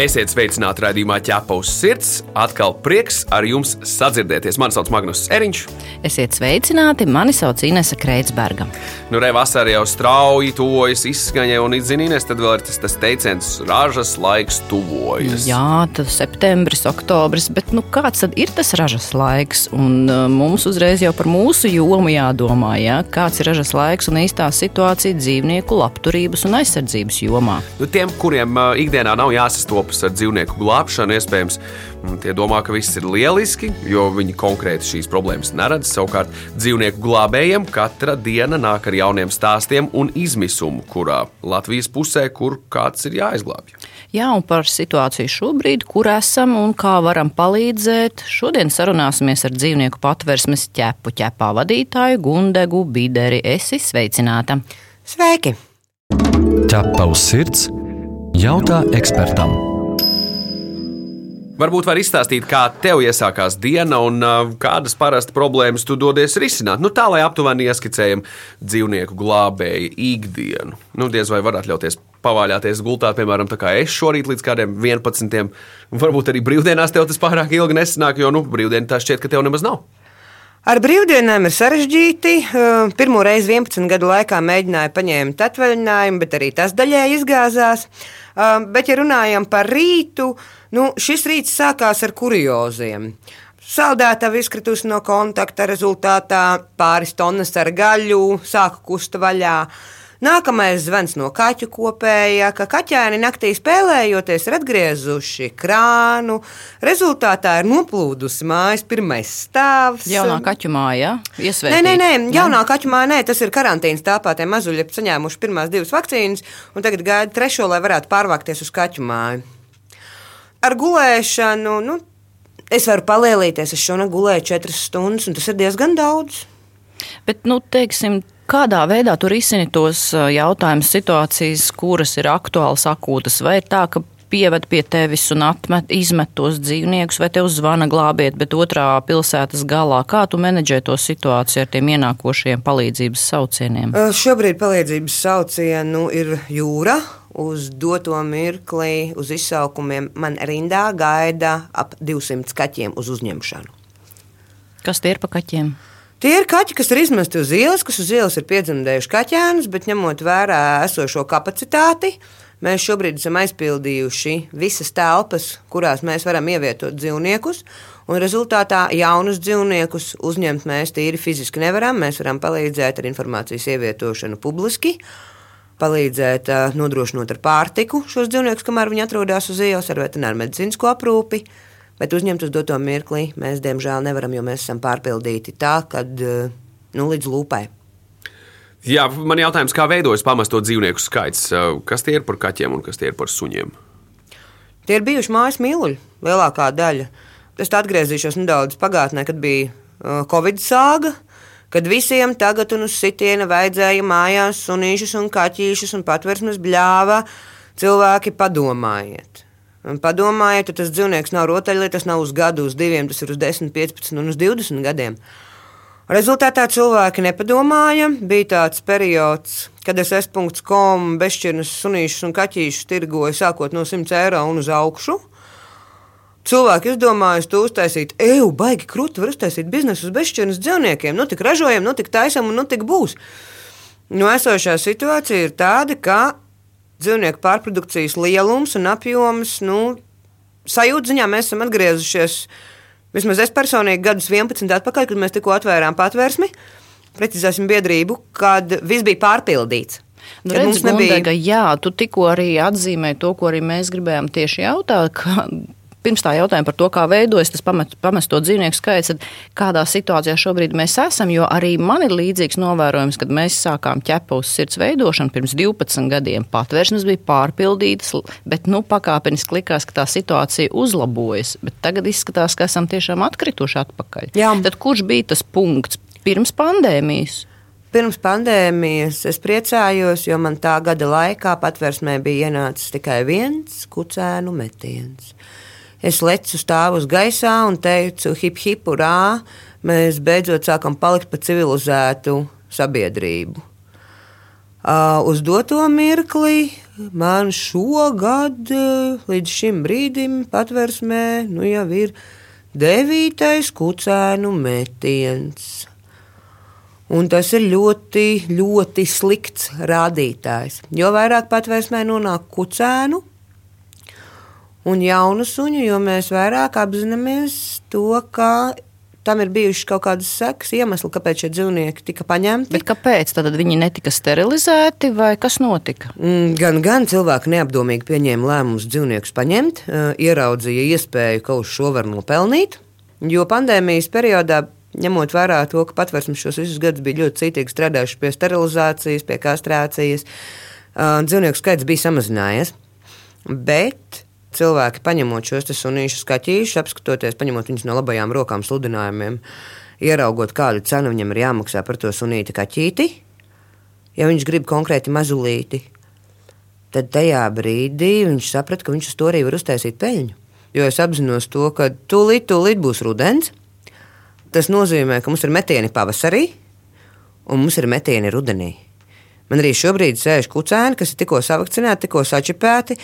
Esiet sveicināti raidījumā ķepa uz sirds. Atkal prieks ar jums sadzirdēties. Mani sauc Magnus Eriņš. Esiet sveicināti, mani sauc Inese Kreitsberga. Nu, re, vasarā jau strauji tuvojas izskaņai, un izzinīties, tad vēl ir tas, tas teiciens, ražas laiks tuvojas. Jā, tas ir septembris, oktobris, bet nu, kāds tad ir tas ražas laiks? Un, uh, mums uzreiz jau par mūsu jomu jādomā, ja? kāds ir ražas laiks un īstā situācija dzīvnieku labturības un aizsardzības jomā. Nu, tiem, kuriem uh, ikdienā nav jāsastopas ar dzīvnieku glābšanu, iespējams, mm, tie domā, ka viss ir lieliski, jo viņi konkrēti šīs problēmas neredz. Savukārt dzīvnieku glābējiem katra diena nāk ar jauniem stāstiem un izmisumu, kurā Latvijas pusē, kur kāds ir jāizglābj. Jā, un par situāciju šobrīd, kur esam un kā varam palīdzēt, šodien sarunāsimies ar dzīvnieku patversmes ķepu ķepā vadītāju Gundegu Bideri. Esi sveicināta! Sveiki! Ķepa uz sirds jautā ekspertam. Varbūt var izstāstīt, kā tev iesākās diena un uh, kādas parasti problēmas tu dodies risināt. Nu, tā, lai aptuveni ieskicējam dzīvnieku glābēju ikdienu. Nu, diez vai var atļauties pavaļāties gultā, piemēram, tā kā es šorīt līdz kādiem 11. Varbūt arī brīvdienās tev tas pārāk ilgi nesanāk, jo nu, brīvdiena tā šķiet, ka tev nemaz nav. Ar brīvdienām ir sarežģīti. Pirmo reizi 11 gadu laikā mēģināju paņemt atvaļinājumu, bet arī tas daļai izgāzās. Bet, ja runājam par rītu, nu, šis rīts sākās ar kurioziem. Saldētava izkritusi no kontakta rezultātā pāris tonnas ar gaļu, sāka kusta vaļā. Nākamais zvans no kaķu kopējā, ka kaķēni naktī spēlējoties ir atgriezuši krānu. Rezultātā ir noplūdusi mājas pirmais stāvs. Jaunā kaķu mājā, Nē, iesvētīta. nē, nē, jaunā kaķu māja, nē, tas ir karantīnas tāpā. Tie mazuļi ir saņēmuši pirmās divas vakcīnas, un tagad gaida trešo, lai varētu pārvākties uz kaķu māju. Ar gulēšanu, nu, es varu palielīties. Es šonakt gulēju četras stundas, un tas ir diezgan daudz. Bet, nu, teiksim, kādā veidā tu risini tos jautājumus, situācijas, kuras ir aktuālas, akūtas? Vai ir tā, ka pieved pie tevis un atmet, izmet tos dzīvniekus, vai te uzzvana glābiet, bet otrā pilsētas galā? Kā tu menedžē to situāciju ar tiem ienākošiem palīdzības saucieniem? Uh, Šobrīd palīdzības saucienu ir jūra. Uz doto mirkli, uz izsaukumiem man rindā gaida ap 200 kaķiem uz uzņemšanu. Kas tie ir pa kaķiem? Tie ir kaķi, kas ir izmesti uz ielas, kas uz ielas ir piedzemdējuši kaķēnus, bet ņemot vērā esošo kapacitāti, mēs šobrīd esam aizpildījuši visas telpas, kurās mēs varam ievietot dzīvniekus. Un rezultātā jaunus dzīvniekus uzņemt mēs tīri fiziski nevaram. Mēs varam palīdzēt ar informācijas ievietošanu publiski, palīdzēt uh, nodrošinot ar pārtiku šos dzīvniekus, kamēr viņi atrodas uz ielas, ar veterināru medicīnisko aprūpi. Bet uzņemt uz doto mirkli mēs, diemžēl, nevaram, jo mēs esam pārpildīti tā, ka nu, līdz lūpai. Jā, man jautājums, kā veidojas pamesto dzīvnieku skaits? Uh, Kas tie ir par kaķiem un kas tie ir par suņiem? Tie ir bijuši mājas mīluļi, lielākā daļa. Es atgriezīšos nedaudz pagātnē, kad bija uh, Covid sāga, kad visiem tagad un uz sitiena vajadzēja mājās sunīšus un kaķīšus un patversmes bļāva. Cilvēki padomājiet. Un padomājiet, ja tas dzīvnieks nav rotaļlieta, tas nav uz gadu, uz diviem, tas ir uz 10, 15 un uz 20 gadiem. Rezultātā cilvēki nepadomāja. Bija tāds periods, kad es S.com bezšķirnes sunīšus un kaķīšus tirgoju sākot no 100 eiro un uz augšu. Cilvēki izdomāja to uztaisīt, eju, baigi krūti, var uztaisīt biznesu uz bezšķirnes dzīvniekiem. Nu, tik ražojam, nu, tik taisam un nu, tik būs. Nu, esošā situācija ir tāda, ka dzīvnieku pārprodukcijas lielums un apjoms, nu, sajūta ziņā mēs esam atgriezušies. Vismaz es personīgi gadus 11 atpakaļ, kad mēs tikko atvērām patvērsmi, precizēsim biedrību, kad viss bija pārpildīts. Nu, redz, nebija- Gundega, jā, tu tikko arī atzīmēji to, ko arī mēs gribējām tieši jautāt. ka Pirms tā jautājuma par to, kā veidojas tas pamet, pamesto dzīvnieku skaits, tad kādā situācijā šobrīd mēs esam. Jo arī man ir līdzīgs novērojums, kad mēs sākām ķepa uz sirds veidošanu pirms 12 gadiem. Patvērsnes bija pārpildītas, bet nu, pakāpeniski likās, ka tā situācija uzlabojas. Bet tagad izskatās, ka esam tiešām atkrituši atpakaļ. Jā. Tad kurš bija tas punkts pirms pandēmijas? Pirms pandēmijas es priecājos, jo man tā gada laikā patvērsmē bija ienācis tikai viens kucēnu metiens. Es lecu stāvu uz gaisā un teicu, hip, hip, urā, mēs beidzot sākam palikt par civilizētu sabiedrību. Uh, uz doto mirkli man šogad, līdz šim brīdim, patvērsmē, nu jau ir devītais kucēnu metiens. Un tas ir ļoti, ļoti slikts rādītājs. Jo vairāk patvērsmē nonāk kucēnu un jaunu suņu, jo mēs vairāk apzināmies to, ka tam ir bijušas kaut kādas sekas, iemesli, kāpēc šie dzīvnieki tika paņemti. Bet kāpēc tad viņi netika sterilizēti vai kas notika? Mm, gan, gan cilvēki neapdomīgi pieņēma lēmumus dzīvniekus paņemt, ieraudzīja iespēju, ka uz šo var nopelnīt. Jo pandēmijas periodā, ņemot vērā to, ka patvērsmes šos visus gadus bija ļoti cītīgi strādājuši pie sterilizācijas, pie kastrācijas, dzīvnieku skaits bija samazinājies. Bet cilvēki paņemot šos sunīšus kaķīšus, apskatoties, paņemot viņus no labajām rokām sludinājumiem, ieraugot, kādu cenu viņam ir jāmaksā par to sunīti kaķīti, ja viņš grib konkrēti mazulīti, tad tajā brīdī viņš saprata, ka viņš uz to arī var uztaisīt peļņu. Jo es apzinos to, ka tūlīt, tūlīt būs rudens. Tas nozīmē, ka mums ir metieni pavasarī un mums ir metieni rudenī. Man arī šobrīd sēž kucēni, kas ir tikko savakcinēti, tikko sačipēti,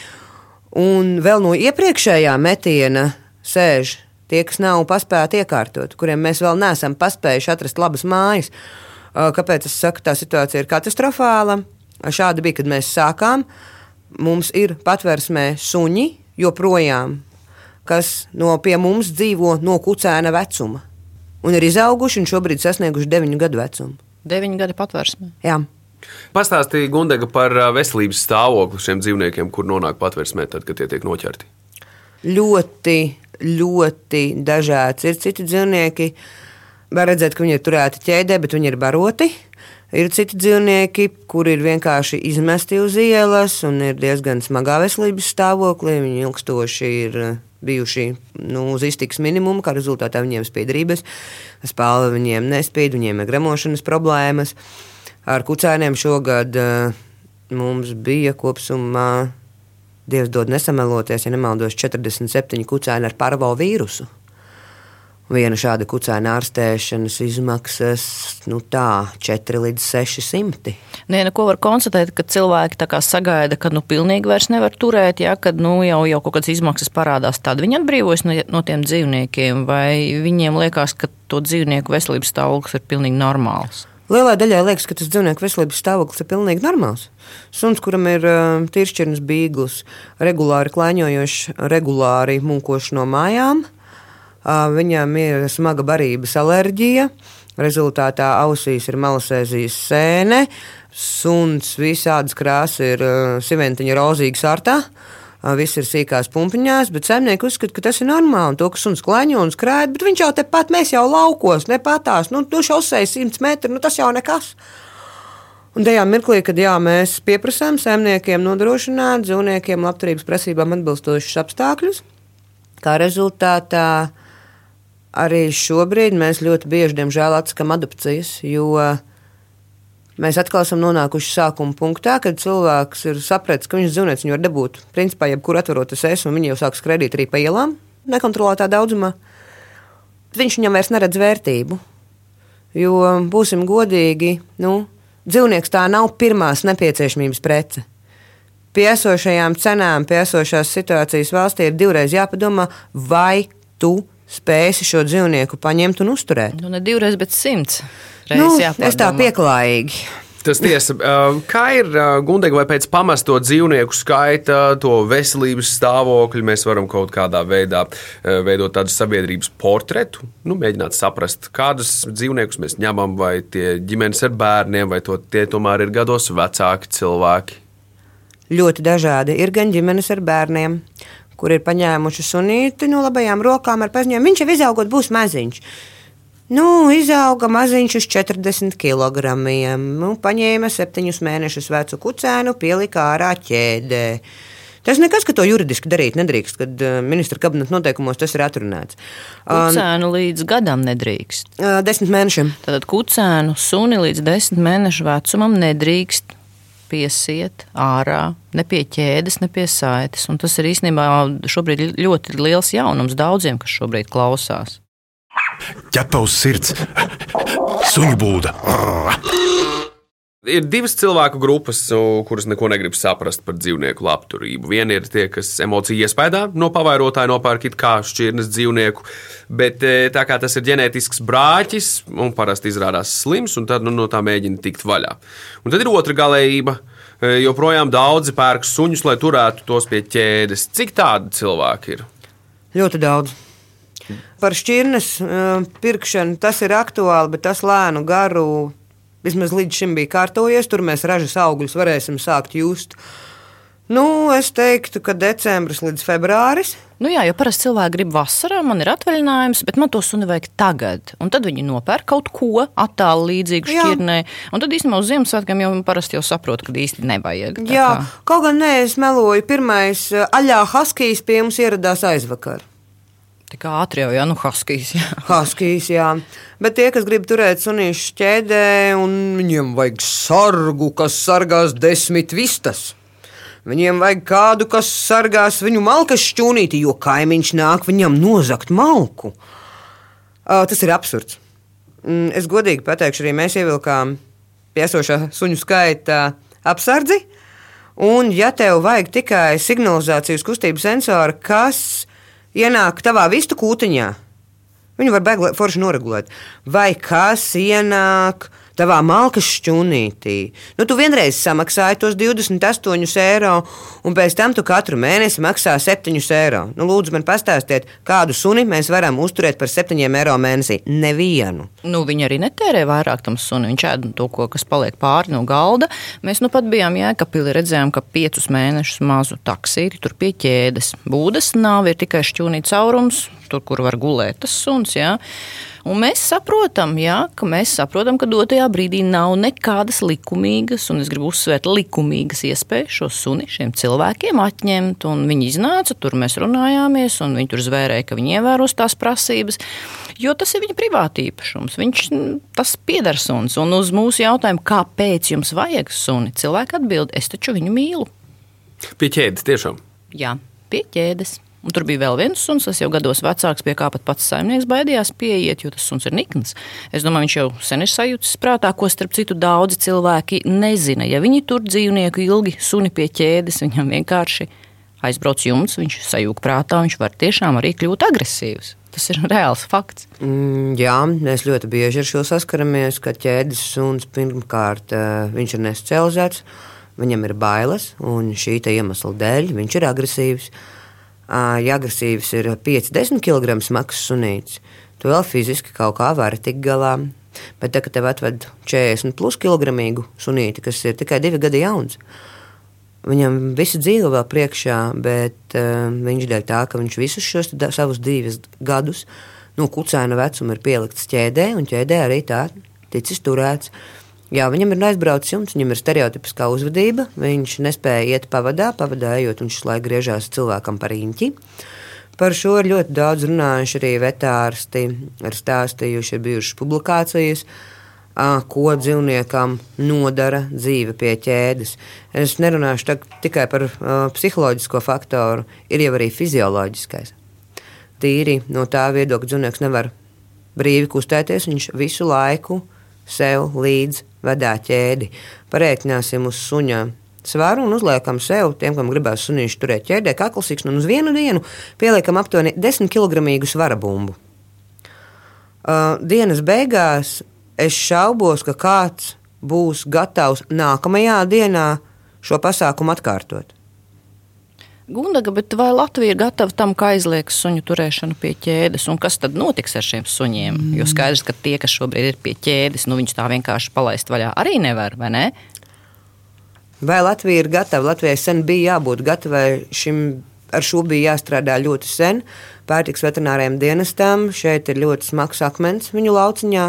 Un vēl no iepriekšējā metiena sēž tie, kas nav paspēti iekārtot, kuriem mēs vēl neesam paspējuši atrast labas mājas. Kāpēc es saku, tā situācija ir katastrofāla? Šāda bija, kad mēs sākām. Mums ir patvērsmē suņi joprojām, kas no pie mums dzīvo no kucēna vecuma. Un ir izauguši un šobrīd sasnieguši 9 gadu vecumu. 9 gadi patvērsmē. Jā. Pastāstīja Gundega par veselības stāvokli šiem dzīvniekiem, kur nonāk patvērsmē, tad, kad tie tiek noķerti. Ļoti, ļoti dažāds. Ir citi dzīvnieki, var redzēt, ka viņi ir turēti ķēdē, bet viņi ir baroti. Ir citi dzīvnieki, kuri ir vienkārši izmesti uz ielas un ir diezgan smagā veselības stāvoklī. Viņi ilgstoši ir bijuši nu, uz iztiks minimumu, kā rezultātā viņiem spīd rības, spēle viņiem nespīd, viņiem ir gremošanas problēmas. Ar kucēniem šogad uh, mums bija kopumā, Dievs dod nesameloties, ja nemaldos, 47 kucēni ar parvo vīrusu. Viena šāda kucēna ārstēšanas izmaksas nu tā, 4 līdz 600. Nē, nu, ko var konstatēt, ka cilvēki sagaida, ka nu, pilnīgi vairs nevar turēt, ja kad nu, jau, jau kaut kādas izmaksas parādās. Tad viņi atbrīvojas no, no tiem dzīvniekiem, vai viņiem liekas, ka to dzīvnieku veselības stāvoklis ir pilnīgi normāls. Lielai daļai liekas, ka tas dzīvnieku veselības stāvoklis ir pilnīgi normāls. Suns, kuram ir uh, tīršķirnes bīglis, regulāri klāņojošs, regulāri mūkošs no mājām, uh, viņam ir smaga barības alerģija. Rezultātā ausīs ir malasēzijas sēne, suns visādas krāsas ir uh, siventiņa rozīgas artā. Uh, viss ir sīkās pumpiņās, bet zemnieki uzskata, ka tas ir normāli. Un to, ka suns klaņo un skrēja, bet viņš jau tepat, mēs jau laukos, nepatās, nu, tu šosei 100 metru, nu tas jau nekas. Un tajā mirklī, kad jā, mēs pieprasām zemniekiem nodrošināt dzīvniekiem labturības prasībām atbilstošus apstākļus, kā rezultātā arī šobrīd mēs ļoti bieži, diemžēl, atsakām adopcijas, jo uh, Mēs atkal esam nonākuši sākuma punktā, kad cilvēks ir sapratis, ka viņš dzīvnieks viņu var dabūt. Principā, jebkur atverot es, un viņi jau sāk skraidīt arī pa ielām, nekontrolētā daudzumā. Viņš viņam vairs neredz vērtību. Jo, būsim godīgi, nu, dzīvnieks tā nav pirmās nepieciešamības prece. Pie esošajām cenām, pie esošās situācijas valstī ir divreiz jāpadomā, vai tu spēsi šo dzīvnieku paņemt un uzturēt. Nu, ne divreiz, bet simts nu, jāpārdomā. Es tā pieklājīgi. Tas tiesa. Kā ir Gundega vai pēc pamesto dzīvnieku skaita, to veselības stāvokļa, mēs varam kaut kādā veidā veidot tādu sabiedrības portretu, nu, mēģināt saprast, kādus dzīvniekus mēs ņemam, vai tie ģimenes ar bērniem, vai to, tie tomēr ir gados vecāki cilvēki. Ļoti dažādi. Ir gan ģimenes ar bērniem, kur ir paņēmuši sunīti no labajām rokām ar paziņojumu. Viņš jau izaugot būs maziņš. Nu, izauga maziņš uz 40 kg. Nu, paņēma septiņus mēnešus vecu kucēnu, pielika ārā ķēdē. Tas nekas, ka to juridiski darīt nedrīkst, kad uh, ministra kabineta noteikumos tas ir atrunāts. Kucēnu līdz gadam nedrīkst. Uh, desmit mēnešiem. Tātad kucēnu suni līdz desmit mēnešu vecumam nedrīkst piesiet ārā, ne pie ķēdes, ne pie saites. Un tas ir īstenībā šobrīd ļoti liels jaunums daudziem, kas šobrīd klausās. Ķepa uz sirds, suņu būda. Ir divas cilvēku grupas, kuras neko negrib saprast par dzīvnieku labturību. Viena ir tie, kas emociju iespējā no pavairotāja nopērk kā šķirnes dzīvnieku, bet e, tā kā tas ir ģenētisks brāķis un parasti izrādās slims, un tad nu, no tā mēģina tikt vaļā. Un tad ir otra galējība. E, joprojām daudzi pērk suņus, lai turētu tos pie ķēdes. Cik tādi cilvēki ir? Ļoti daudz. Par šķirnes uh, pirkšanu tas ir aktuāli, bet tas lēnu garu vismaz līdz šim bija kārtojies. Tur mēs ražas augļus varēsim sākt just. Nu, es teiktu, ka decembris līdz februāris. Nu jā, jo parasti cilvēki grib vasarā, man ir atvaļinājums, bet man to suni vajag tagad. Un tad viņi nopērk kaut ko attālu līdzīgu šķirnē. Un tad īstenībā uz Ziemassvētkiem jau parasti jau saprot, ka īsti nevajag. Jā, kā. kaut gan nē, es meloju. Pirmais aļā Haskijs pie mums ieradās aizvakar. Tik ātri jau, jā, nu, huskijs. Jā. Huskijs, jā. Bet tie, kas grib turēt sunīšu ķēdē, un viņiem vajag sargu, kas sargās desmit vistas. Viņiem vajag kādu, kas sargās viņu malkas šķūnīti, jo kaimiņš nāk viņam nozagt malku. Tas ir absurds. Mm, es godīgi pateikšu, arī mēs ievilkām piesošā suņu skaita apsardzi. Un, ja tev vajag tikai signalizācijas kustību sensoru, kas ienāk tavā vistu kūtiņā, viņu var beigli forši noregulēt. Vai kas ienāk? Tavā malkas šķūnītī. Nu, tu vienreiz samaksāji tos 28 eiro, un pēc tam tu katru mēnesi maksā 7 eiro. Nu, lūdzu, man pastāstiet, kādu suni mēs varam uzturēt par 7 eiro mēnesī? Nevienu. Nu, viņi arī netērē vairāk tam sunim. Viņš ēd to, ko, kas paliek pāri no galda. Mēs nu pat bijām Jēkabīlī, redzējām, ka 5 mēnešus mazu taksīti tur pie ķēdes. Būdas nav, ir tikai šķūnīts caurums, tur, kur var gulēt tas suns. Jā. Un mēs saprotam, jā, ka mēs saprotam, ka dotajā brīdī nav nekādas likumīgas, un es gribu uzsvērt, likumīgas iespējas šo suni šiem cilvēkiem atņemt. Viņi iznāca, tur mēs runājāmies, un viņi tur zvērēja, ka viņi ievēros tās prasības. Jo tas ir viņa privāti īpašums. Viņš tas pieder suns. Un uz mūsu jautājumu, kāpēc jums vajag suni, cilvēki atbild, es taču viņu mīlu. Pie ķēdes tiešām. Jā, pie ķēdes. Un tur bija vēl viens suns, kas jau gados vecāks, pie kā pat pats saimnieks baidījās pieiet, jo tas suns ir nikns. Es domāju, viņš jau sen ir sajūtis prātā, ko starp citu daudzi cilvēki nezina. Ja viņi tur dzīvnieku ilgi suni pie ķēdes, viņam vienkārši aizbrauc jumts, viņš sajūg prātā, viņš var tiešām arī kļūt agresīvs. Tas ir reāls fakts. Mm, jā, mēs ļoti bieži ar šo saskaramies, ka ķēdes suns pirmkārt eh, viņš ir nesocializēts, viņam ir bailes, un šī iemesla dēļ viņš ir agresīvs ja agresīvs ir 5-10 kg smags sunīts, tu vēl fiziski kaut kā vari tikt galā. Bet, tā, kad tev atved 40 plus kg sunīti, kas ir tikai divi gadi jauns, viņam visa dzīve vēl priekšā, bet uh, viņš dēļ tā, ka viņš visus šos savus divus gadus no kucēna vecuma ir pielikts ķēdē, un ķēdē arī tā ticis turēts. Uh, Jā, viņam ir aizbraucis jumts, viņam ir stereotipiskā uzvedība. Viņš nespēja iet pavadā, pavadā ejot, viņš laiku griežās cilvēkam par īņķi. Par šo ir ļoti daudz runājuši arī vetārsti, ir stāstījuši, ir bijušas publikācijas, ko dzīvniekam nodara dzīve pie ķēdes. Es nerunāšu tikai par psiholoģisko faktoru, ir jau arī fizioloģiskais. Tīri no tā viedokļa dzīvnieks nevar brīvi kustēties, viņš visu laiku sev līdzi vedā ķēdi. Pareiķināsim uz suņa svaru un uzliekam sev, tiem, kam gribās sunīšu turēt ķēdē, kaklasīgs, un uz vienu dienu pieliekam aptuveni 10 kg svara bumbu. Uh, dienas beigās es šaubos, ka kāds būs gatavs nākamajā dienā šo pasākumu atkārtot. Gundaga, bet vai Latvija ir gatava tam, kā aizliegs suņu turēšanu pie ķēdes? Un kas tad notiks ar šiem suņiem? Mm. Jo skaidrs, ka tie, kas šobrīd ir pie ķēdes, nu viņus tā vienkārši palaist vaļā arī nevar, vai ne? Vai Latvija ir gatava? Latvijai sen bija jābūt gatavai šim. Ar šo bija jāstrādā ļoti sen. Pārtiks veterināriem dienestam šeit ir ļoti smags akmens viņu lauciņā.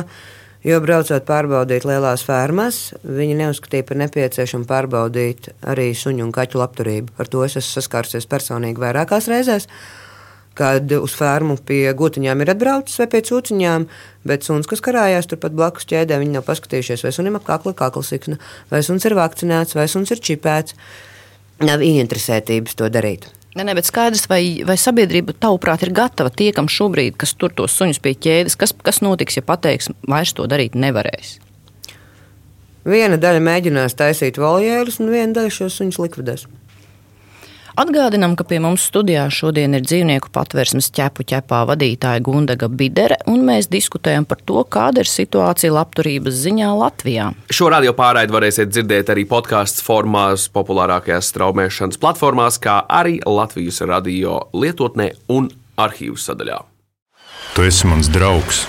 Jo braucot pārbaudīt lielās fermas, viņi neuzskatīja par nepieciešamu pārbaudīt arī suņu un kaķu labturību. Ar to es esmu saskārusies personīgi vairākās reizēs. Kad uz fermu pie gotiņām ir atbraucis vai pie cūciņām, bet suns, kas karājās turpat blakus ķēdē, viņi nav paskatījušies, vai sunim ap kakla kaklasīkna, vai suns ir vakcinēts, vai suns ir čipēts. Nav ieinteresētības to darīt. Ne, ne, bet skaidrs, vai, vai sabiedrība, tavuprāt, ir gatava tie, kam šobrīd, kas tur tos suņus pie ķēdes, kas, kas notiks, ja pateiks, vairs to darīt nevarēs? Viena daļa mēģinās taisīt voljērus, un viena daļa šos suņus likvidēs. Atgādinām, ka pie mums studijā šodien ir dzīvnieku patvērsmes ķepu ķepā vadītāja Gundaga Bidere, un mēs diskutējam par to, kāda ir situācija labturības ziņā Latvijā. Šo radio pārraidi varēsiet dzirdēt arī podkāstu formās, populārākajās straumēšanas platformās, kā arī Latvijas radio lietotnē un arhīvu sadaļā. Tu esi mans draugs,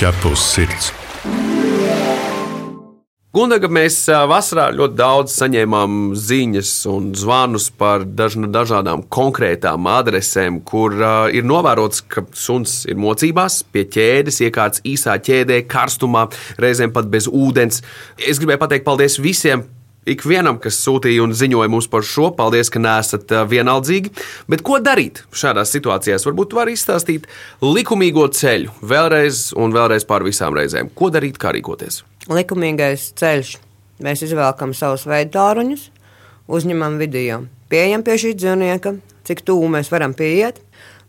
ķepus sirds. Gundaga mēs vasarā ļoti daudz saņēmām ziņas un zvanus par daž, dažādām konkrētām adresēm, kur uh, ir novērots, ka suns ir mocībās, pie ķēdes, iekārts īsā ķēdē, karstumā, reizēm pat bez ūdens. Es gribēju pateikt paldies visiem ikvienam, kas sūtīja un ziņoja mums par šo. Paldies, ka neesat vienaldzīgi. Bet ko darīt šādās situācijās? Varbūt var izstāstīt likumīgo ceļu vēlreiz un vēlreiz pār visām reizēm. Ko darīt, kā rīkoties? likumīgais ceļš. Mēs izvēlkam savus veidtāruņus, uzņemam video, pieejam pie šī dzīvnieka, cik tuvu mēs varam pieiet,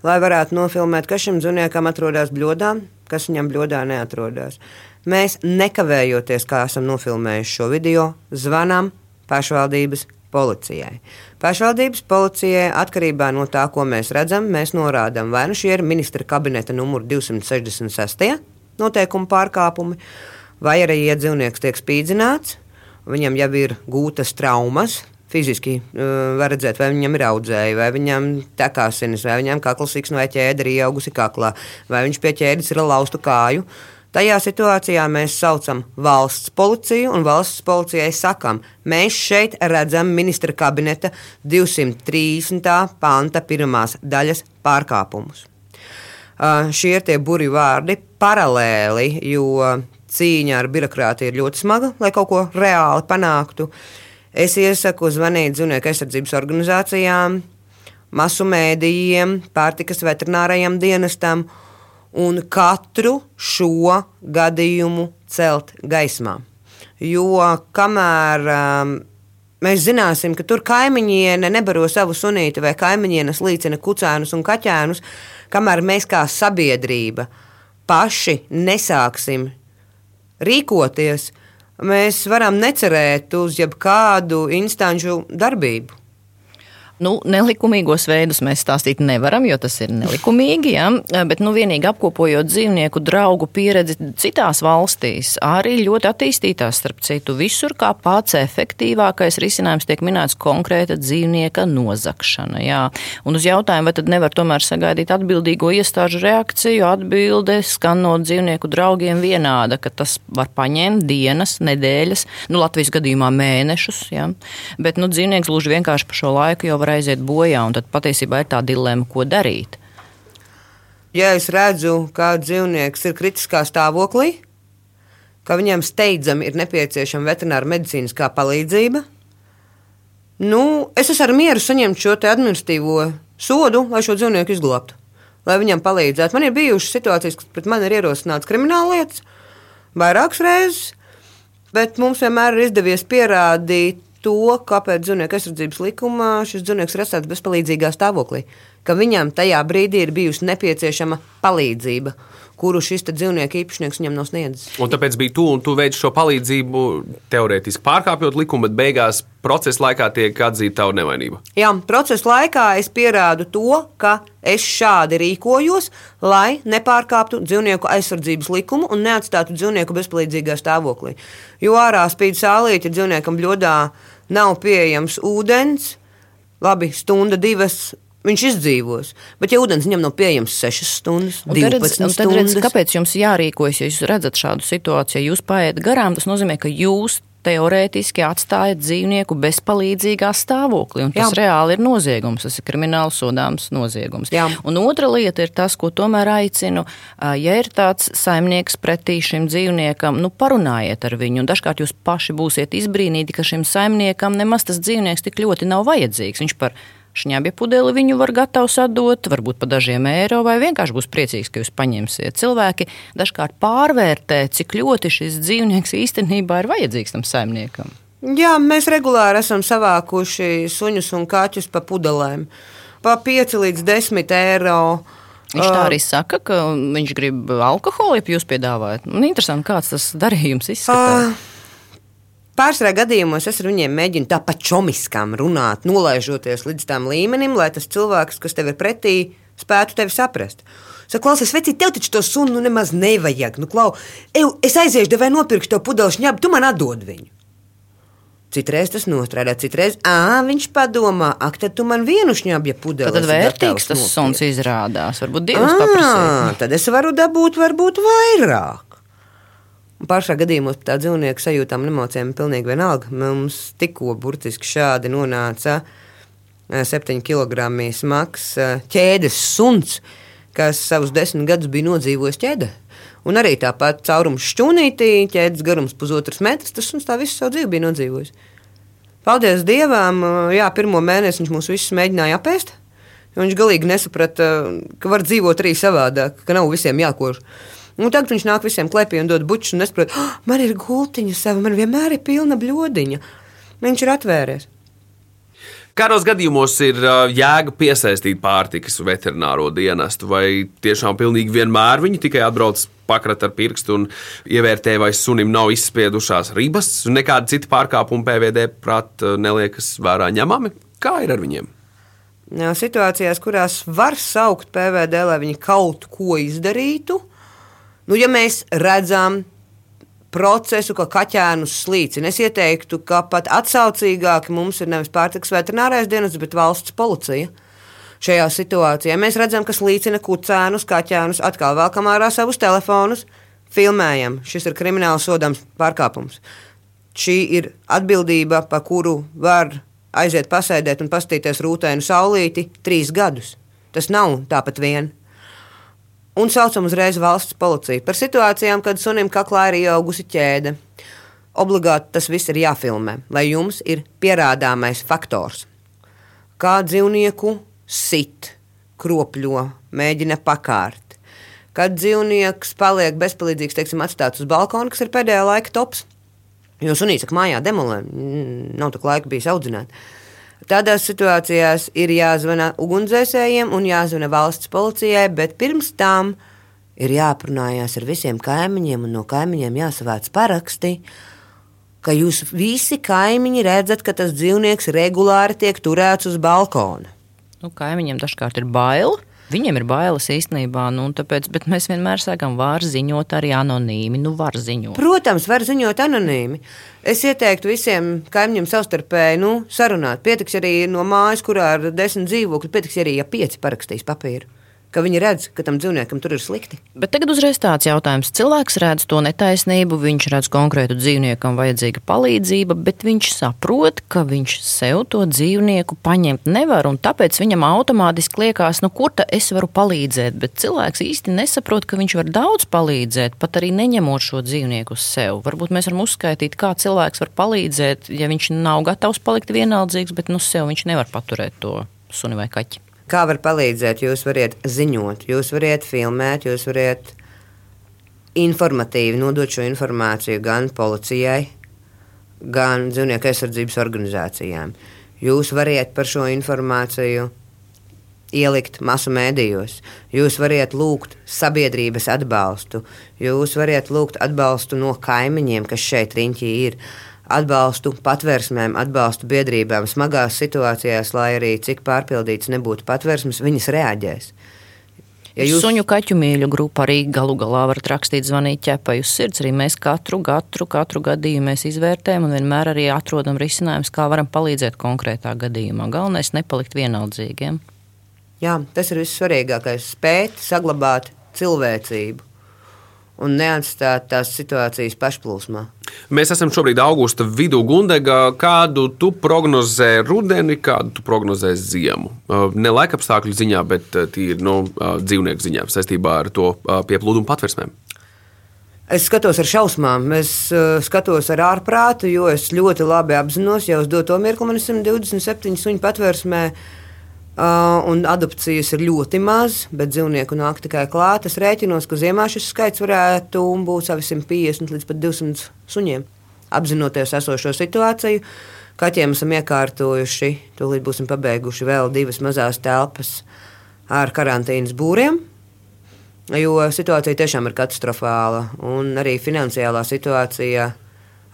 lai varētu nofilmēt, kas šim dzīvniekam atrodas bļodā, kas viņam bļodā neatrodas. Mēs nekavējoties, kā esam nofilmējuši šo video, zvanām pašvaldības policijai. Pašvaldības policijai atkarībā no tā, ko mēs redzam, mēs norādām, vai nu šie ir ministra kabineta numur 266 noteikumu pārkāpumi vai arī, ja dzīvnieks tiek spīdzināts, viņam jau ir gūtas traumas. Fiziski uh, var redzēt, vai viņam ir audzēji, vai viņam tek asinis, vai viņam kakls siksna vai ķēde ir ieaugusi kaklā, vai viņš pie ķēdes ir laustu kāju. Tajā situācijā mēs saucam valsts policiju, un valsts policijai sakām, mēs šeit redzam ministra kabineta 230. panta pirmās daļas pārkāpumus. Uh, šie ir tie burbuļu vārdi paralēli, jo cīņa ar birokrātiju ir ļoti smaga, lai kaut ko reāli panāktu. Es iesaku zvanīt dzīvnieku aizsardzības organizācijām, masu mēdījiem, pārtikas veterinārajam dienestam un katru šo gadījumu celt gaismā. Jo kamēr um, mēs zināsim, ka tur kaimiņiene nebaro savu sunīti vai kaimiņienes līdzina kucēnus un kaķēnus, kamēr mēs kā sabiedrība paši nesāksim rīkoties, mēs varam necerēt uz jebkādu instanču darbību. Nu, nelikumīgos veidus mēs stāstīt nevaram, jo tas ir nelikumīgi. Ja? Bet nu, vienīgi apkopojot dzīvnieku draugu pieredzi citās valstīs, arī ļoti attīstītās, starp citu, visur kā pats efektīvākais risinājums tiek minēts konkrēta dzīvnieka nozakšana. Jā. Un uz jautājumu, vai tad nevar tomēr sagaidīt atbildīgo iestāžu reakciju, atbilde skan no dzīvnieku draugiem vienāda, ka tas var paņemt dienas, nedēļas, nu, Latvijas gadījumā mēnešus. Ja? Bet nu, dzīvnieks gluži vienkārši pa šo laiku jau var var aiziet bojā, un tad patiesībā ir tā dilemma, ko darīt. Ja es redzu, ka dzīvnieks ir kritiskā stāvoklī, ka viņam steidzami ir nepieciešama veterināra medicīniskā palīdzība, nu, es esmu ar mieru saņemt šo administratīvo sodu, lai šo dzīvnieku izglābtu, lai viņam palīdzētu. Man ir bijušas situācijas, kad pret mani ir ierosināts krimināla lietas vairākas reizes, bet mums vienmēr ir izdevies pierādīt to, kāpēc dzīvnieku aizsardzības likumā šis dzīvnieks ir atstāts bezpalīdzīgā stāvoklī, ka viņam tajā brīdī ir bijusi nepieciešama palīdzība kuru šis dzīvnieku īpašnieks viņam nav sniedzis. Un tāpēc bija tu un tu veici šo palīdzību teorētiski pārkāpjot likumu, bet beigās procesa laikā tiek atzīta tava nevainība. Jā, procesa laikā es pierādu to, ka es šādi rīkojos, lai nepārkāptu dzīvnieku aizsardzības likumu un neatstātu dzīvnieku bezpalīdzīgā stāvoklī. Jo ārā spīd sālīti dzīvniekam bļodā nav pieejams ūdens. Labi, stunda, divas viņš izdzīvos. Bet, ja ūdens viņam nav pieejams 6 stundas, 12 redz, stundas, tad redz, kāpēc jums jārīkojas, ja jūs redzat šādu situāciju, jūs paiet garām, tas nozīmē, ka jūs teorētiski atstāja dzīvnieku bezpalīdzīgā stāvoklī. Un tas Jā. reāli ir noziegums, tas ir krimināli sodāms noziegums. Jā. Un otra lieta ir tas, ko tomēr aicinu, ja ir tāds saimnieks pretī šim dzīvniekam, nu parunājiet ar viņu. Un dažkārt jūs paši būsiet izbrīnīti, ka šim saimniekam nemaz tas dzīvnieks tik ļoti nav vajadzīgs. Viņš par šņabja pudeli viņu var gatavs atdot, varbūt par dažiem eiro, vai vienkārši būs priecīgs, ka jūs paņemsiet. Cilvēki dažkārt pārvērtē, cik ļoti šis dzīvnieks īstenībā ir vajadzīgs tam saimniekam. Jā, mēs regulāri esam savākuši suņus un kaķus pa pudelēm. Pa 5 līdz 10 eiro. Viņš tā arī saka, ka viņš grib alkoholu, ja jūs piedāvājat. Man interesanti, kāds tas darījums izskatās. Uh. Pārsvarā gadījumos es ar viņiem mēģinu tāpat čomiskām runāt, nolaižoties līdz tam līmenim, lai tas cilvēks, kas tev ir pretī, spētu tevi saprast. Saka, klausies, veci, tev taču to sunu nu nemaz nevajag. Nu, klau, ev, es aiziešu, devai nopirkšu to pudelšu ņēmu, tu man atdod viņu. Citreiz tas nostrādā, citreiz ā, viņš padomā, ak, tad tu man vienu šņabja pudeli. Tad vērtīgs tas suns izrādās, varbūt divas paprasīt. Tad es varu dabūt varbūt vairāk. Pašā gadījumā tā dzīvnieku sajūtām un emocijām ir pilnīgi vienalga. Mums tikko burtiski šādi nonāca 7 eh, kg smags eh, ķēdes suns, kas savus desmit gadus bija nodzīvojis ķēdē. Un arī tāpat caurums šķūnītī, ķēdes garums pusotrs metrs, tas suns tā visu savu dzīvi bija nodzīvojis. Paldies Dievam, eh, jā, pirmo mēnesi viņš mūs visus mēģināja apēst. Viņš galīgi nesaprata, ka var dzīvot arī savādāk, ka nav visiem jākož. Un tagad viņš nāk visiem klēpī un dod bučus, un es saprotu, oh, man ir gultiņa sava, man vienmēr ir pilna bļodiņa. Viņš ir atvēries. Kādos gadījumos ir jēga piesaistīt pārtikas veterināro dienestu, vai tiešām pilnīgi vienmēr viņi tikai atbrauc pakrat ar pirkstu un ievērtē, vai sunim nav izspiedušās ribas, un nekādi citi pārkāpumi PVD prāt neliekas vērā ņemami? Kā ir ar viņiem? Situācijās, kurās var saukt PVD, lai viņi kaut ko izdarītu, uh, Nu, ja mēs redzam procesu, ka kaķēnus slīcina, es ieteiktu, ka pat atsaucīgāk mums ir nevis pārtiks veterinārais dienas, bet valsts policija. Šajā situācijā mēs redzam, ka slīcina kucēnus, kaķēnus, atkal vēlkam ārā savus telefonus, filmējam. Šis ir krimināli sodāms pārkāpums. Šī ir atbildība, pa kuru var aiziet pasēdēt un pastīties rūtēnu saulīti trīs gadus. Tas nav tāpat vien un saucam uzreiz valsts policiju par situācijām, kad sunim kaklā ir ieaugusi ķēde. Obligāti tas viss ir jāfilmē, lai jums ir pierādāmais faktors. Kā dzīvnieku sit, kropļo, mēģina pakārt. Kad dzīvnieks paliek bezpalīdzīgs, teiksim, atstāts uz balkona, kas ir pēdējā laika tops, jo sunīts saka, mājā demolē, nav tik laika bijis audzināt. Tādās situācijās ir jāzvana ugunsdzēsējiem un jāzvana valsts policijai, bet pirms tam ir jāprunājās ar visiem kaimiņiem un no kaimiņiem jāsavāc paraksti. Ka jūs visi kaimiņi redzat, ka tas dzīvnieks regulāri tiek turēts uz balkona. Nu, kaimiņiem dažkārt ir bail. Viņiem ir bailes īstenībā, nu, tāpēc, bet mēs vienmēr sakām, var ziņot arī anonīmi. Nu, var ziņot. Protams, var ziņot anonīmi. Es ieteiktu visiem kaimiņiem savstarpēji nu, sarunāt. Pietiks arī no mājas, kurā ir desmit dzīvokļi, pietiks arī, ja pieci parakstīs papīru ka viņi redz, ka tam dzīvniekam tur ir slikti. Bet tagad uzreiz tāds jautājums. Cilvēks redz to netaisnību, viņš redz konkrētu dzīvniekam vajadzīga palīdzība, bet viņš saprot, ka viņš sev to dzīvnieku paņemt nevar, un tāpēc viņam automātiski liekas, nu kur ta es varu palīdzēt, bet cilvēks īsti nesaprot, ka viņš var daudz palīdzēt, pat arī neņemot šo dzīvnieku uz sev. Varbūt mēs varam uzskaitīt, kā cilvēks var palīdzēt, ja viņš nav gatavs palikt vienaldzīgs, bet nu sev viņš nevar paturēt to suni vai kaķi. Kā var palīdzēt? Jūs varat ziņot, jūs varat filmēt, jūs varat informatīvi nodot šo informāciju gan policijai, gan dzīvnieku aizsardzības organizācijām. Jūs varat par šo informāciju ielikt masu mēdījos, jūs varat lūgt sabiedrības atbalstu, jūs varat lūgt atbalstu no kaimiņiem, kas šeit riņķī ir atbalstu patvērsmēm, atbalstu biedrībām smagās situācijās, lai arī cik pārpildīts nebūtu patvērsmes, viņas reaģēs. Ja jūs... Suņu kaķu mīļu grupa arī galu galā varat rakstīt, zvanīt ķepai uz sirds. Arī mēs katru, katru, katru gadījumu izvērtējam un vienmēr arī atrodam risinājumus, kā varam palīdzēt konkrētā gadījumā. Galvenais ir nepalikt vienaldzīgiem. Jā, tas ir vissvarīgākais - spēt saglabāt cilvēcību un neatstāt tās situācijas pašplūsmā. Mēs esam šobrīd augusta vidū, Gundega. Kādu tu prognozē rudeni, kādu tu prognozē ziemu? Uh, Ne laikapstākļu ziņā, bet uh, tīri no dzīvnieku ziņā saistībā ar to uh, pieplūdumu patversmēm. Es skatos ar šausmām, es uh, skatos ar ārprātu, jo es ļoti labi apzinos, jau uz doto mirkli man ir 127 suņu patvērsmē. Uh, un adopcijas ir ļoti maz, bet dzīvnieku nāk tikai klāt. Es rēķinos, ka ziemā šis skaits varētu būt savi 150 līdz pat 200 suņiem. Apzinoties esošo situāciju, kaķiem esam iekārtojuši, tūlīt būsim pabeiguši vēl divas mazas telpas ar karantīnas būriem. Jo situācija tiešām ir katastrofāla, un arī finansiālā situācija,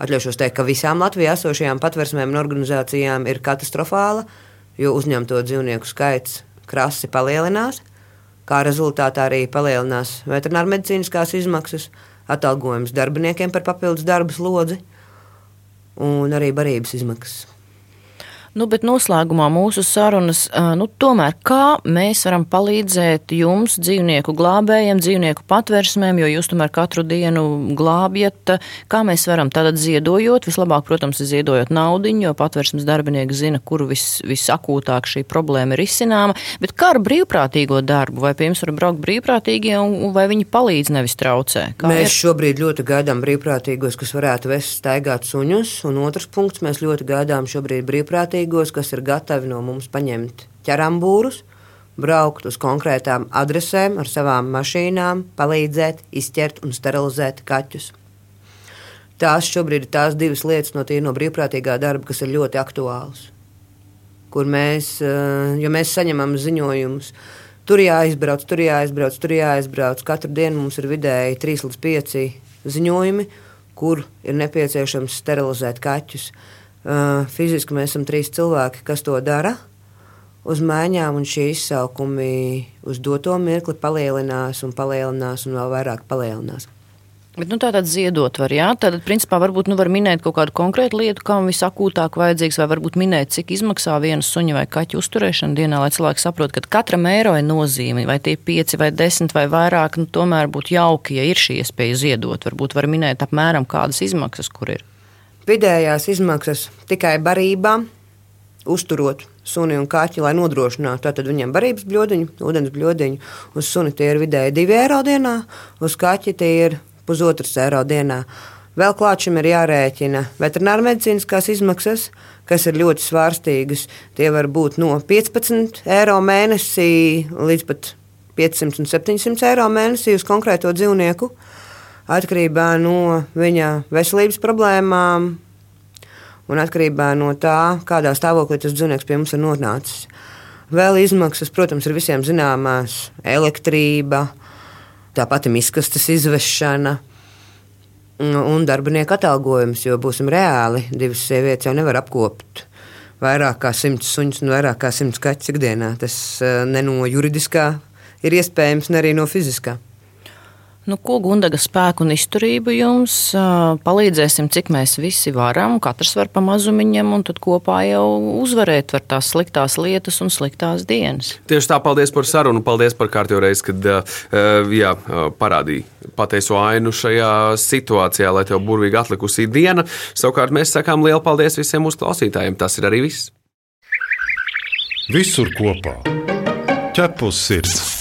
atļaušos teikt, ka visām Latvijā esošajām patversmēm un organizācijām ir katastrofāla, jo uzņemto dzīvnieku skaits krasi palielinās. Kā rezultātā arī palielinās veterinārmedicīniskās izmaksas, atalgojums darbiniekiem par papildus darba slodzi un arī barības izmaksas. Nu, bet noslēgumā mūsu sarunas, nu, tomēr kā mēs varam palīdzēt jums, dzīvnieku glābējiem, dzīvnieku patversmēm, jo jūs tomēr katru dienu glābjat. Kā mēs varam tātad ziedojot? Vislabāk, protams, ir ziedojot naudiņu, jo patversmes darbinieki zina, kur vis, visakūtāk šī problēma ir izcināma. Bet kā ar brīvprātīgo darbu? Vai pie jums var braukt brīvprātīgie, un vai viņi palīdz nevis traucē? Kā Mēs ir? šobrīd ļoti gaidām brīvprātīgos, kas varētu vest staigāt suņus. Un otrs punkts, mēs ļoti gaidām šobrīd brīvprātīgos, kas ir gatavi no mums paņemt ķerambūrus, braukt uz konkrētām adresēm ar savām mašīnām, palīdzēt, izķert un sterilizēt kaķus. Tās šobrīd ir tās divas lietas no, tie, no brīvprātīgā darba, kas ir ļoti aktuālas. Kur mēs, eh, jo mēs saņemam ziņojumus, tur jāizbrauc, tur jāizbrauc, tur jāizbrauc. Katru dienu mums ir vidēji 3 līdz 5 ziņojumi, kur ir nepieciešams sterilizēt kaķus. Fiziski mēs esam trīs cilvēki, kas to dara uz maiņām, un šie izsaukumi uz doto mirkli palielinās un palielinās un vēl vairāk palielinās. Bet, nu, tātad ziedot var, jā. Tātad, principā, varbūt nu, var minēt kaut kādu konkrētu lietu, kam visakūtāk vajadzīgs, vai varbūt minēt, cik izmaksā viena suņa vai kaķa uzturēšana dienā, lai cilvēki saprotu, ka katram eiro ir nozīme, vai tie pieci vai desmit vai vairāk, nu, tomēr būtu jauki, ja ir šī iespēja ziedot. Varbūt var minēt apmēram kādas izmaksas, kur ir. Vidējās izmaksas tikai barībām, uzturot suni un kaķi, lai nodrošinātu tātad viņiem barības bļodiņu, ūdens bļodiņu. Uz suni tie ir vidēji 2 eiro dienā, uz kaķi tie ir pusotrs eiro dienā. Vēl klāt šim ir jārēķina veterinārmedicīniskās izmaksas, kas ir ļoti svārstīgas. Tie var būt no 15 eiro mēnesī līdz pat 500 un 700 eiro mēnesī uz konkrēto dzīvnieku, atkarībā no viņa veselības problēmām un atkarībā no tā, kādā stāvoklī tas dzīvnieks pie mums ir nonācis. Vēl izmaksas, protams, ir visiem zināmās - elektrība, tā pati miskastes izvešana un darbinieku atalgojums, jo būsim reāli, divas sievietes jau nevar apkopot vairāk kā simts suņus un vairāk kā simts kaķus ikdienā. Tas eh, ne no juridiskā ir iespējams, ne arī no fiziskā. Nu, ko Gundaga spēku un izturību jums palīdzēsim, cik mēs visi varam. Katrs var pa mazumiņam, un tad kopā jau uzvarēt var tās sliktās lietas un sliktās dienas. Tieši tā, paldies par sarunu. Paldies par kārtējo reizi, kad jā, parādīja patieso ainu šajā situācijā, lai tev burvīgi atlikusī diena. Savukārt mēs sakām lielu paldies visiem mūsu klausītājiem. Tas ir arī viss. Visur kopā - ķepus sirds.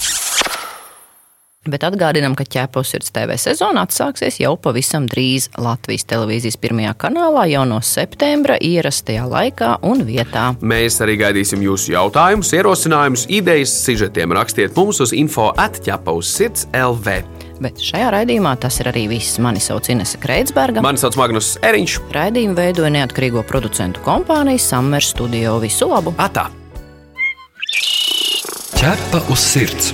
Bet atgādinām, ka ķēpos sirds TV sezona atsāksies jau pavisam drīz Latvijas televīzijas pirmajā kanālā jau no septembra ierastajā laikā un vietā. Mēs arī gaidīsim jūsu jautājumus, ierosinājumus, idejas, sižetiem. Rakstiet mums uz info atķepaus sirds LV. Bet šajā raidījumā tas ir arī viss. Mani sauc Inese Kreitsberga. Mani sauc Magnus Eriņš. Raidījumu veidoja neatkarīgo producentu kompānija Summer Studio. Visu labu! Atā! Ķepa uz sirds.